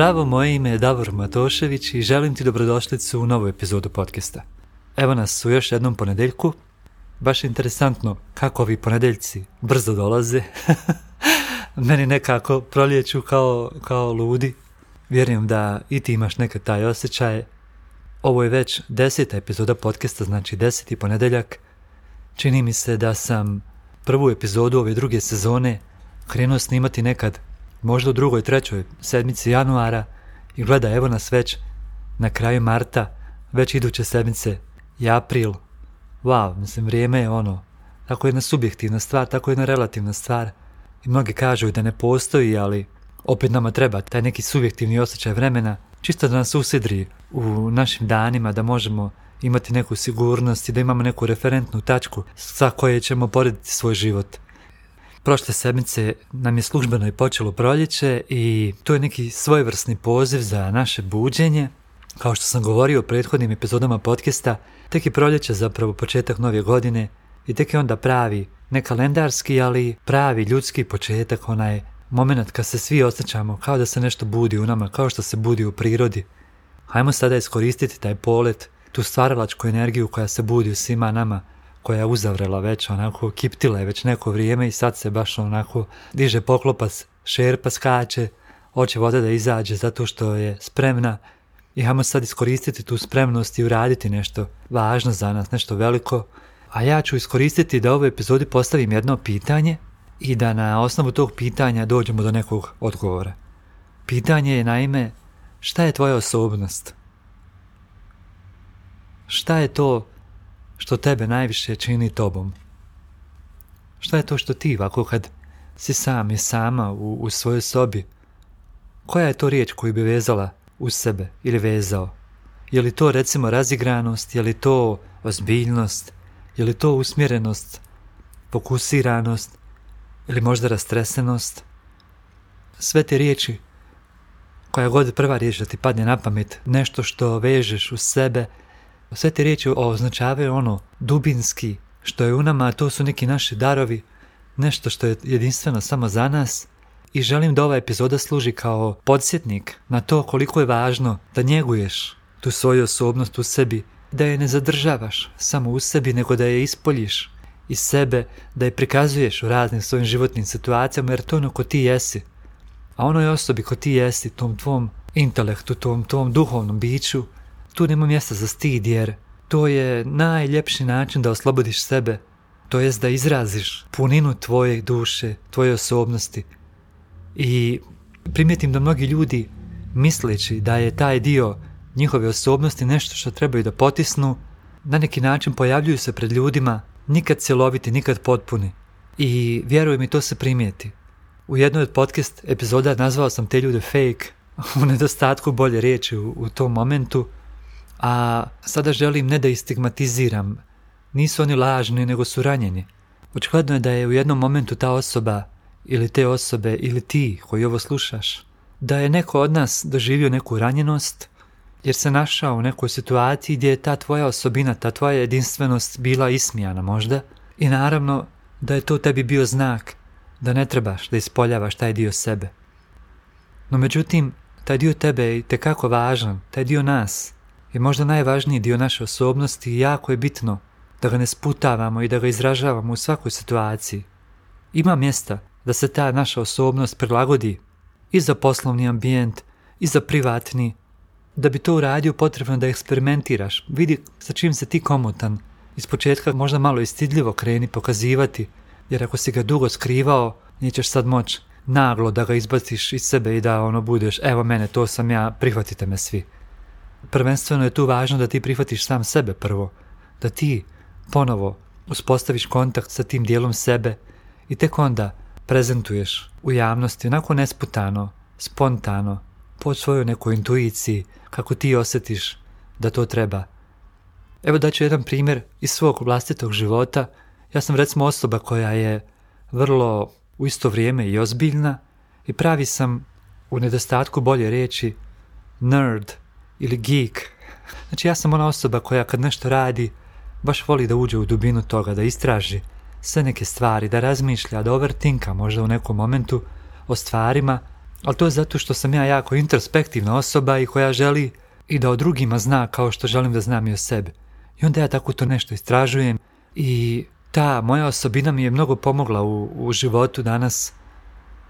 Zdravo, moje ime je Davor Matošević i želim ti dobrodošlicu u novu epizodu podcasta. Evo nas u još jednom ponedeljku. Baš interesantno kako ovi ponedeljci brzo dolaze. Meni nekako proljeću kao, kao ludi. Vjerujem da i ti imaš neka taj osjećaj. Ovo je već deseta epizoda podcasta, znači deseti ponedeljak. Čini mi se da sam prvu epizodu ove druge sezone krenuo snimati nekad možda u drugoj, trećoj sedmici januara i gleda evo nas već na kraju marta, već iduće sedmice i april. Wow, mislim, vrijeme je ono, tako jedna subjektivna stvar, tako jedna relativna stvar. I mnogi kažu da ne postoji, ali opet nama treba taj neki subjektivni osjećaj vremena, čisto da nas usidri u našim danima, da možemo imati neku sigurnost i da imamo neku referentnu tačku sa koje ćemo porediti svoj život. Prošle sedmice nam je službeno i počelo proljeće i to je neki svojevrsni poziv za naše buđenje. Kao što sam govorio u prethodnim epizodama podcasta, tek je proljeće zapravo početak nove godine i tek je onda pravi, ne kalendarski, ali pravi ljudski početak, onaj moment kad se svi osjećamo kao da se nešto budi u nama, kao što se budi u prirodi. Hajmo sada iskoristiti taj polet, tu stvaralačku energiju koja se budi u svima nama, koja je uzavrela već, onako kiptila je već neko vrijeme i sad se baš onako diže poklopac, šerpa skače, hoće voda da izađe zato što je spremna i hajmo sad iskoristiti tu spremnost i uraditi nešto važno za nas, nešto veliko. A ja ću iskoristiti da ovoj epizodi postavim jedno pitanje i da na osnovu tog pitanja dođemo do nekog odgovora. Pitanje je naime, šta je tvoja osobnost? Šta je to što tebe najviše čini tobom. Šta je to što ti ako kad si sam i sama u, u svojoj sobi? Koja je to riječ koju bi vezala u sebe ili vezao? Je li to recimo razigranost, je li to ozbiljnost, je li to usmjerenost, fokusiranost ili možda rastresenost? Sve te riječi koja god prva riječ da ti padne na pamet, nešto što vežeš u sebe, sve te riječi označavaju ono dubinski što je u nama, a to su neki naši darovi, nešto što je jedinstveno samo za nas i želim da ova epizoda služi kao podsjetnik na to koliko je važno da njeguješ tu svoju osobnost u sebi, da je ne zadržavaš samo u sebi, nego da je ispoljiš iz sebe, da je prikazuješ u raznim svojim životnim situacijama, jer to je ono ko ti jesi. A onoj osobi ko ti jesi, tom tvom intelektu, tom tvom duhovnom biću, tu nema mjesta za stid jer to je najljepši način da oslobodiš sebe, to jest da izraziš puninu tvoje duše, tvoje osobnosti. I primijetim da mnogi ljudi, misleći da je taj dio njihove osobnosti nešto što trebaju da potisnu, na neki način pojavljuju se pred ljudima, nikad cjeloviti, nikad potpuni. I vjeruj mi, to se primijeti. U jednoj od podcast epizoda nazvao sam te ljude fake, u nedostatku bolje riječi u tom momentu – a sada želim ne da istigmatiziram. Nisu oni lažni, nego su ranjeni. Očigledno je da je u jednom momentu ta osoba, ili te osobe, ili ti koji ovo slušaš, da je neko od nas doživio neku ranjenost, jer se našao u nekoj situaciji gdje je ta tvoja osobina, ta tvoja jedinstvenost bila ismijana možda, i naravno da je to tebi bio znak da ne trebaš da ispoljavaš taj dio sebe. No međutim, taj dio tebe je tekako važan, taj dio nas, i možda najvažniji dio naše osobnosti i jako je bitno da ga ne sputavamo i da ga izražavamo u svakoj situaciji. Ima mjesta da se ta naša osobnost prilagodi i za poslovni ambijent i za privatni. Da bi to uradio potrebno da eksperimentiraš, vidi sa čim se ti komutan. Iz početka možda malo istidljivo kreni pokazivati, jer ako si ga dugo skrivao, nećeš sad moći naglo da ga izbaciš iz sebe i da ono budeš, evo mene, to sam ja, prihvatite me svi prvenstveno je tu važno da ti prihvatiš sam sebe prvo, da ti ponovo uspostaviš kontakt sa tim dijelom sebe i tek onda prezentuješ u javnosti onako nesputano, spontano, po svojoj nekoj intuiciji, kako ti osjetiš da to treba. Evo ću jedan primjer iz svog vlastitog života. Ja sam recimo osoba koja je vrlo u isto vrijeme i ozbiljna i pravi sam u nedostatku bolje riječi nerd ili geek. Znači ja sam ona osoba koja kad nešto radi, baš voli da uđe u dubinu toga, da istraži sve neke stvari, da razmišlja, da overtinka možda u nekom momentu o stvarima, ali to je zato što sam ja jako introspektivna osoba i koja želi i da o drugima zna kao što želim da znam i o sebi. I onda ja tako to nešto istražujem i ta moja osobina mi je mnogo pomogla u, u životu danas.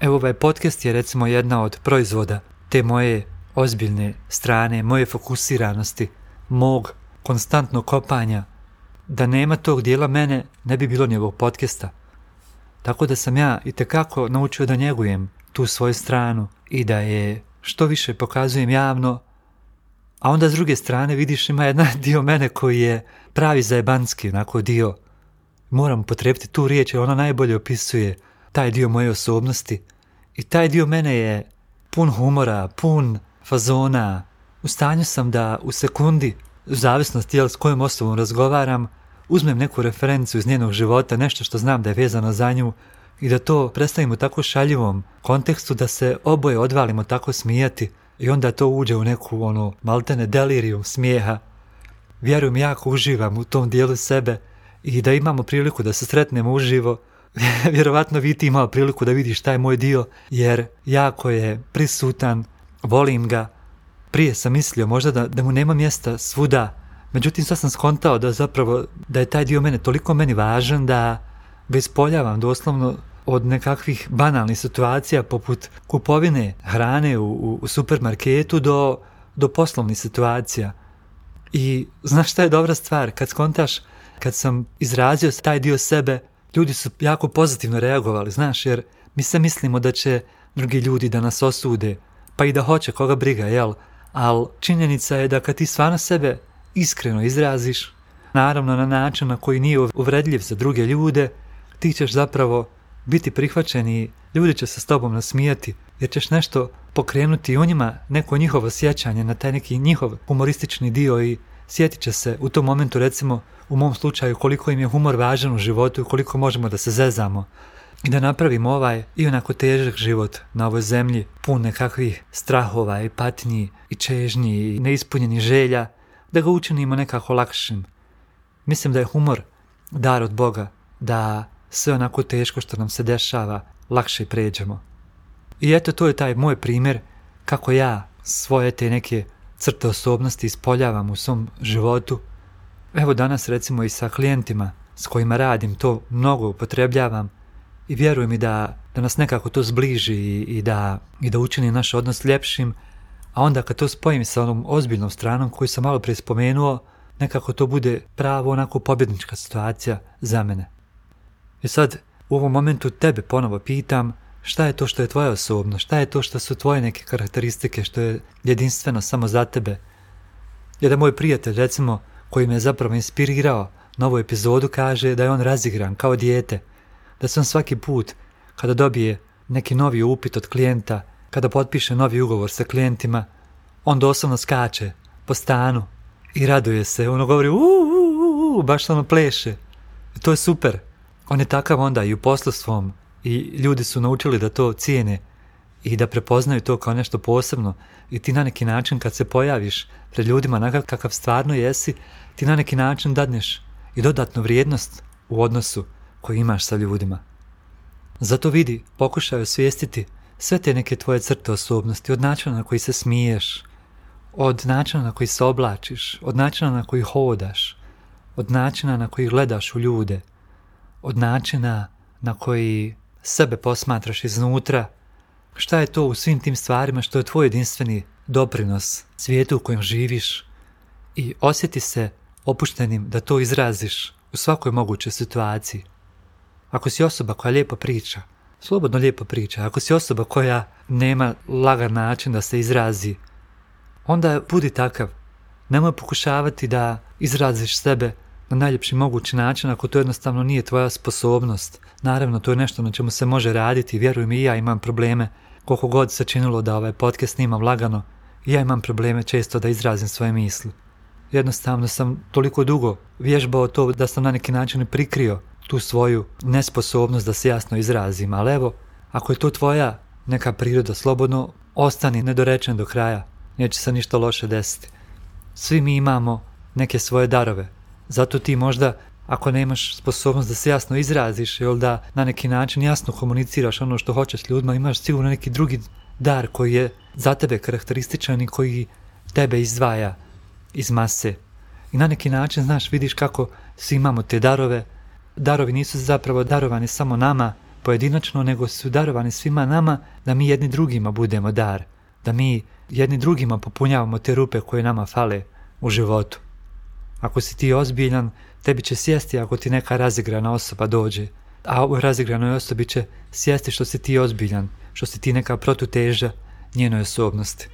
Evo ovaj podcast je recimo jedna od proizvoda te moje ozbiljne strane, moje fokusiranosti, mog konstantnog kopanja. Da nema tog dijela mene, ne bi bilo ni ovog podcasta. Tako da sam ja i tekako naučio da njegujem tu svoju stranu i da je što više pokazujem javno, a onda s druge strane vidiš ima jedan dio mene koji je pravi zajebanski, onako dio. Moram potrebiti tu riječ jer ona najbolje opisuje taj dio moje osobnosti. I taj dio mene je pun humora, pun fazona, u stanju sam da u sekundi, u zavisnosti s kojom osobom razgovaram, uzmem neku referencu iz njenog života, nešto što znam da je vezano za nju i da to predstavim u tako šaljivom kontekstu da se oboje odvalimo tako smijati i onda to uđe u neku ono maltene delirijum smijeha. Vjerujem, jako uživam u tom dijelu sebe i da imamo priliku da se sretnemo uživo, vjerovatno vi ti imao priliku da vidiš taj moj dio, jer jako je prisutan, volim ga. Prije sam mislio možda da, da mu nema mjesta svuda, međutim sad sam skontao da zapravo da je taj dio mene toliko meni važan da ispoljavam doslovno od nekakvih banalnih situacija poput kupovine hrane u, u, supermarketu do, do poslovnih situacija. I znaš šta je dobra stvar? Kad skontaš, kad sam izrazio taj dio sebe, ljudi su jako pozitivno reagovali, znaš, jer mi se mislimo da će drugi ljudi da nas osude, pa i da hoće, koga briga, jel? Ali činjenica je da kad ti stvarno sebe iskreno izraziš, naravno na način na koji nije uvredljiv za druge ljude, ti ćeš zapravo biti prihvaćen i ljudi će se s tobom nasmijati, jer ćeš nešto pokrenuti u njima neko njihovo sjećanje na taj neki njihov humoristični dio i sjetit će se u tom momentu recimo u mom slučaju koliko im je humor važan u životu i koliko možemo da se zezamo, i da napravimo ovaj i onako težak život na ovoj zemlji, pun nekakvih strahova i patnji i čežnji i neispunjenih želja, da ga učinimo nekako lakšim. Mislim da je humor dar od Boga, da sve onako teško što nam se dešava lakše pređemo. I eto to je taj moj primjer kako ja svoje te neke crte osobnosti ispoljavam u svom životu. Evo danas recimo i sa klijentima s kojima radim to mnogo upotrebljavam, i vjerujem i da, da nas nekako to zbliži i, i, da, i da učini naš odnos ljepšim, a onda kad to spojim sa onom ozbiljnom stranom koju sam malo prije spomenuo, nekako to bude pravo onako pobjednička situacija za mene. I e sad u ovom momentu tebe ponovo pitam šta je to što je tvoja osobno, šta je to što su tvoje neke karakteristike, što je jedinstveno samo za tebe. Jedan moj prijatelj, recimo, koji me zapravo inspirirao na ovu epizodu, kaže da je on razigran kao dijete – da se svaki put kada dobije neki novi upit od klijenta, kada potpiše novi ugovor sa klijentima, on doslovno skače po stanu i raduje se. Ono govori uuu, baš ono pleše. To je super. On je takav onda i u poslu svom i ljudi su naučili da to cijene i da prepoznaju to kao nešto posebno i ti na neki način kad se pojaviš pred ljudima na kakav stvarno jesi, ti na neki način dadneš i dodatnu vrijednost u odnosu koji imaš sa ljudima. Zato vidi, pokušaj osvijestiti sve te neke tvoje crte osobnosti, od načina na koji se smiješ, od načina na koji se oblačiš, od načina na koji hodaš, od načina na koji gledaš u ljude, od načina na koji sebe posmatraš iznutra, šta je to u svim tim stvarima što je tvoj jedinstveni doprinos svijetu u kojem živiš i osjeti se opuštenim da to izraziš u svakoj mogućoj situaciji. Ako si osoba koja lijepo priča, slobodno lijepo priča. Ako si osoba koja nema lagan način da se izrazi, onda budi takav. Nemoj pokušavati da izraziš sebe na najljepši mogući način ako to jednostavno nije tvoja sposobnost. Naravno, to je nešto na čemu se može raditi. Vjerujem i ja imam probleme. Koliko god se činilo da ovaj podcast snimam lagano, ja imam probleme često da izrazim svoje misli. Jednostavno sam toliko dugo vježbao to da sam na neki način prikrio tu svoju nesposobnost da se jasno izrazim, ali evo, ako je to tvoja neka priroda, slobodno ostani nedorečen do kraja, neće se ništa loše desiti. Svi mi imamo neke svoje darove, zato ti možda ako nemaš sposobnost da se jasno izraziš ili da na neki način jasno komuniciraš ono što hoćeš s ljudima, imaš sigurno neki drugi dar koji je za tebe karakterističan i koji tebe izdvaja iz mase. I na neki način, znaš, vidiš kako svi imamo te darove, darovi nisu zapravo darovani samo nama pojedinačno, nego su darovani svima nama da mi jedni drugima budemo dar, da mi jedni drugima popunjavamo te rupe koje nama fale u životu. Ako si ti ozbiljan, tebi će sjesti ako ti neka razigrana osoba dođe, a u razigranoj osobi će sjesti što si ti ozbiljan, što si ti neka protuteža njenoj osobnosti.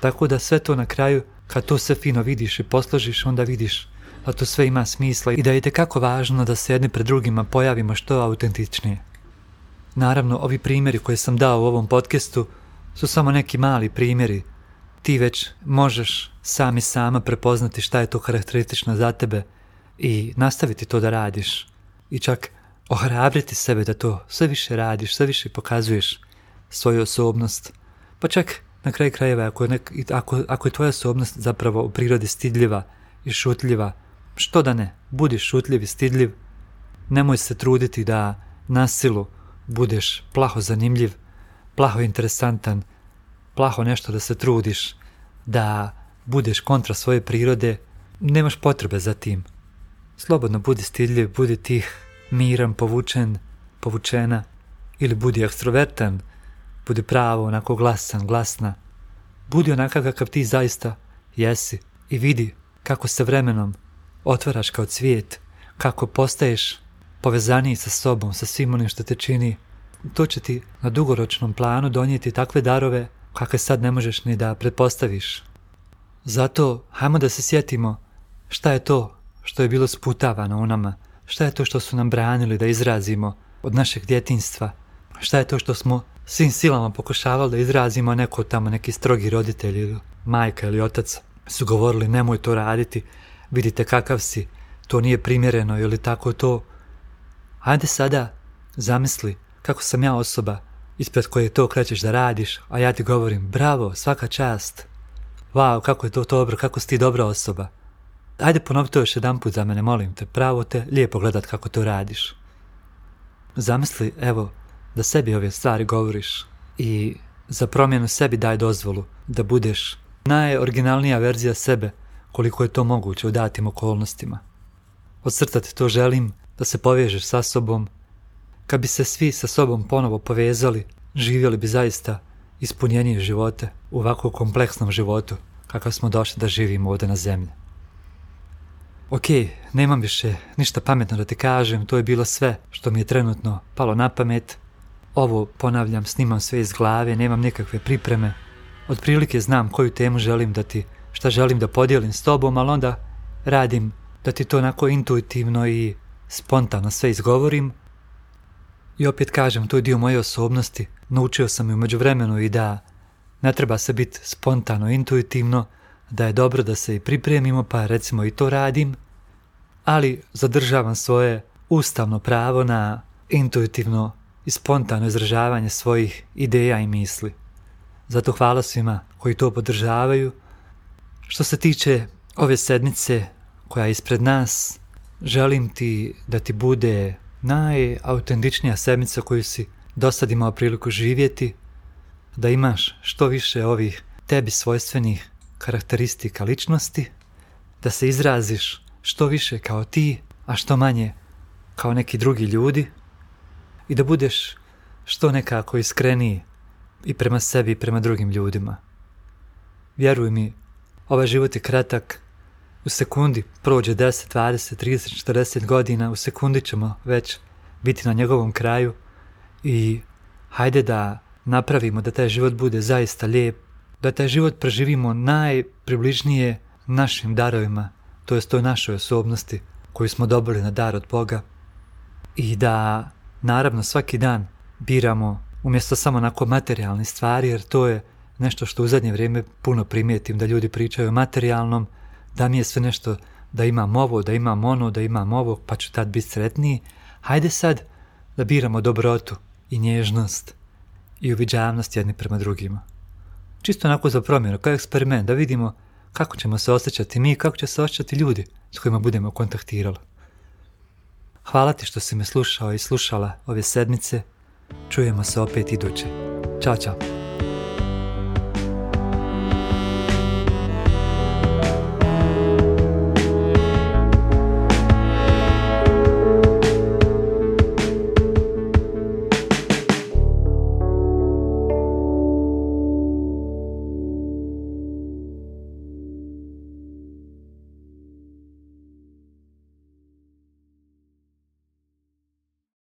Tako da sve to na kraju, kad to sve fino vidiš i posložiš, onda vidiš pa to sve ima smisla i da je kako važno da se jedni pred drugima pojavimo što autentičnije. Naravno, ovi primjeri koje sam dao u ovom podcastu su samo neki mali primjeri. Ti već možeš sami sama prepoznati šta je to karakteristično za tebe i nastaviti to da radiš. I čak ohrabriti sebe da to sve više radiš, sve više pokazuješ svoju osobnost. Pa čak na kraj krajeva, ako je, nek, ako je tvoja osobnost zapravo u prirodi stidljiva i šutljiva, što da ne, budi šutljiv i stidljiv, nemoj se truditi da na silu budeš plaho zanimljiv, plaho interesantan, plaho nešto da se trudiš, da budeš kontra svoje prirode, nemaš potrebe za tim. Slobodno budi stidljiv, budi tih, miran, povučen, povučena, ili budi ekstrovertan, budi pravo, onako glasan, glasna. Budi onakav kakav ti zaista jesi i vidi kako se vremenom otvaraš kao cvijet, kako postaješ povezaniji sa sobom, sa svim onim što te čini, to će ti na dugoročnom planu donijeti takve darove kakve sad ne možeš ni da pretpostaviš. Zato, hajmo da se sjetimo šta je to što je bilo sputavano u nama, šta je to što su nam branili da izrazimo od našeg djetinstva, šta je to što smo svim silama pokušavali da izrazimo neko tamo, neki strogi roditelj ili majka ili otac su govorili nemoj to raditi, vidite kakav si, to nije primjereno ili tako to. Ajde sada, zamisli kako sam ja osoba ispred koje to krećeš da radiš, a ja ti govorim bravo, svaka čast. Wow, kako je to dobro, kako si ti dobra osoba. Ajde ponovi to još jedan put za mene, molim te, pravo te, lijepo gledat kako to radiš. Zamisli, evo, da sebi ove stvari govoriš i za promjenu sebi daj dozvolu da budeš najoriginalnija verzija sebe koliko je to moguće u datim okolnostima. Ocrtati to želim da se povežeš sa sobom. Kad bi se svi sa sobom ponovo povezali, živjeli bi zaista ispunjenije živote u ovako kompleksnom životu kakav smo došli da živimo ovdje na zemlji. Ok, nemam više ništa pametno da ti kažem, to je bilo sve što mi je trenutno palo na pamet. Ovo, ponavljam, snimam sve iz glave, nemam nikakve pripreme. Otprilike znam koju temu želim da ti šta želim da podijelim s tobom, ali onda radim da ti to onako intuitivno i spontano sve izgovorim. I opet kažem, to je dio moje osobnosti. Naučio sam i umeđu vremenu i da ne treba se biti spontano, intuitivno, da je dobro da se i pripremimo, pa recimo i to radim, ali zadržavam svoje ustavno pravo na intuitivno i spontano izražavanje svojih ideja i misli. Zato hvala svima koji to podržavaju što se tiče ove sedmice koja je ispred nas, želim ti da ti bude najautentičnija sedmica koju si dosad sad imao priliku živjeti, da imaš što više ovih tebi svojstvenih karakteristika ličnosti, da se izraziš što više kao ti, a što manje kao neki drugi ljudi i da budeš što nekako iskreniji i prema sebi i prema drugim ljudima. Vjeruj mi, Ovaj život je kratak. U sekundi prođe 10, 20, 30, 40 godina. U sekundi ćemo već biti na njegovom kraju i hajde da napravimo da taj život bude zaista lijep, da taj život preživimo najpribližnije našim darovima, to jest toj našoj osobnosti koju smo dobili na dar od Boga i da naravno svaki dan biramo umjesto samo onako materijalnih stvari jer to je nešto što u zadnje vrijeme puno primijetim da ljudi pričaju o materijalnom, da mi je sve nešto da imam ovo, da imam ono, da imam ovo, pa ću tad biti sretniji. Hajde sad da biramo dobrotu i nježnost i uviđavnost jedni prema drugima. Čisto onako za promjenu, kao eksperiment, da vidimo kako ćemo se osjećati mi i kako će se osjećati ljudi s kojima budemo kontaktirali. Hvala ti što si me slušao i slušala ove sedmice. Čujemo se opet iduće. Ćao, čao.